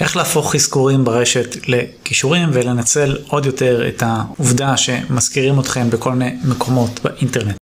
איך להפוך אזכורים ברשת לכישורים ולנצל עוד יותר את העובדה שמזכירים אתכם בכל מיני מקומות באינטרנט.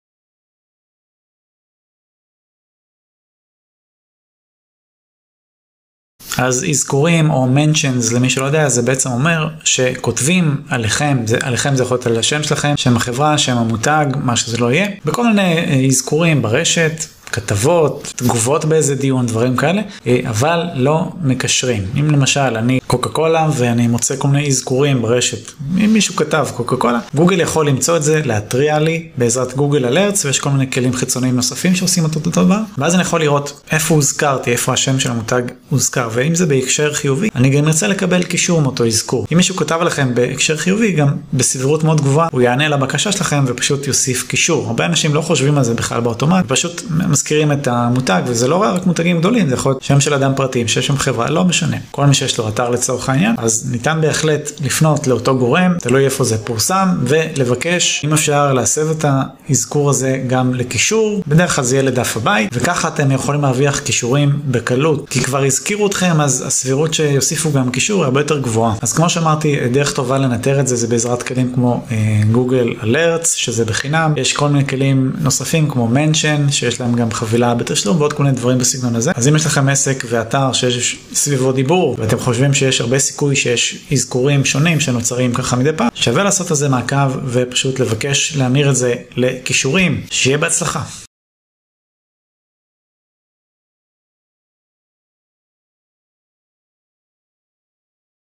אז אזכורים או mentions למי שלא יודע זה בעצם אומר שכותבים עליכם, זה, עליכם זה יכול להיות על השם שלכם, שם החברה, שם המותג, מה שזה לא יהיה, בכל מיני אה, אזכורים ברשת, כתבות, תגובות באיזה דיון, דברים כאלה, אה, אבל לא מקשרים. אם למשל אני קוקה קולה ואני מוצא כל מיני אזכורים ברשת, אם מישהו כתב קוקה קולה, גוגל יכול למצוא את זה, להתריע לי בעזרת גוגל אלרטס ויש כל מיני כלים חיצוניים נוספים שעושים אותו דבר, ואז אני יכול לראות איפה הוזכרתי, איפה השם של המותג הוזכר, ואם זה בהקשר חיובי, אני גם ארצה לקבל קישור מאותו אזכור. אם מישהו כתב לכם בהקשר חיובי, גם בסבירות מאוד גבוהה, הוא יענה לבקשה שלכם ופשוט יוסיף קישור. הרבה אנשים לא חושבים על זה בכלל באוטומט, פשוט מזכירים את המותג, וזה לא רק מותגים גדולים, זה יכול להיות שם של אדם פרטי, שיש שם חברה, לא משנה. כל מי שיש לו אתר לצורך העניין, אז ניתן בהחלט לפנות לאותו גורם, תלוי איפה זה פורסם, ולבקש, אם אפשר, להסב את האזכור הזה גם לקישור, בדרך כלל זה יהיה לדף הבית, וככה אתם יכולים להרוויח קישורים בקלות, כי כבר הזכירו אתכם, אז הסבירות שיוסיפו גם קישור היא הרבה יותר גבוהה. אז כמו שאמרתי, דרך טובה לנטר את זה, זה בעזרת כלים כמו גוגל uh, אלרטס, שזה בחינם, יש כל מיני כלים נוספים כמו מנשן, שיש להם גם חבילה בתשלום ועוד כל מיני דברים בסגנון הזה. אז אם יש לכם עסק ואתר שיש סביבו דיבור ואתם חושבים שיש הרבה סיכוי שיש אזכורים שונים שנוצרים ככה מדי פעם, שווה לעשות על זה מעקב ופשוט לבקש להמיר את זה לכישורים. שיהיה בהצלחה.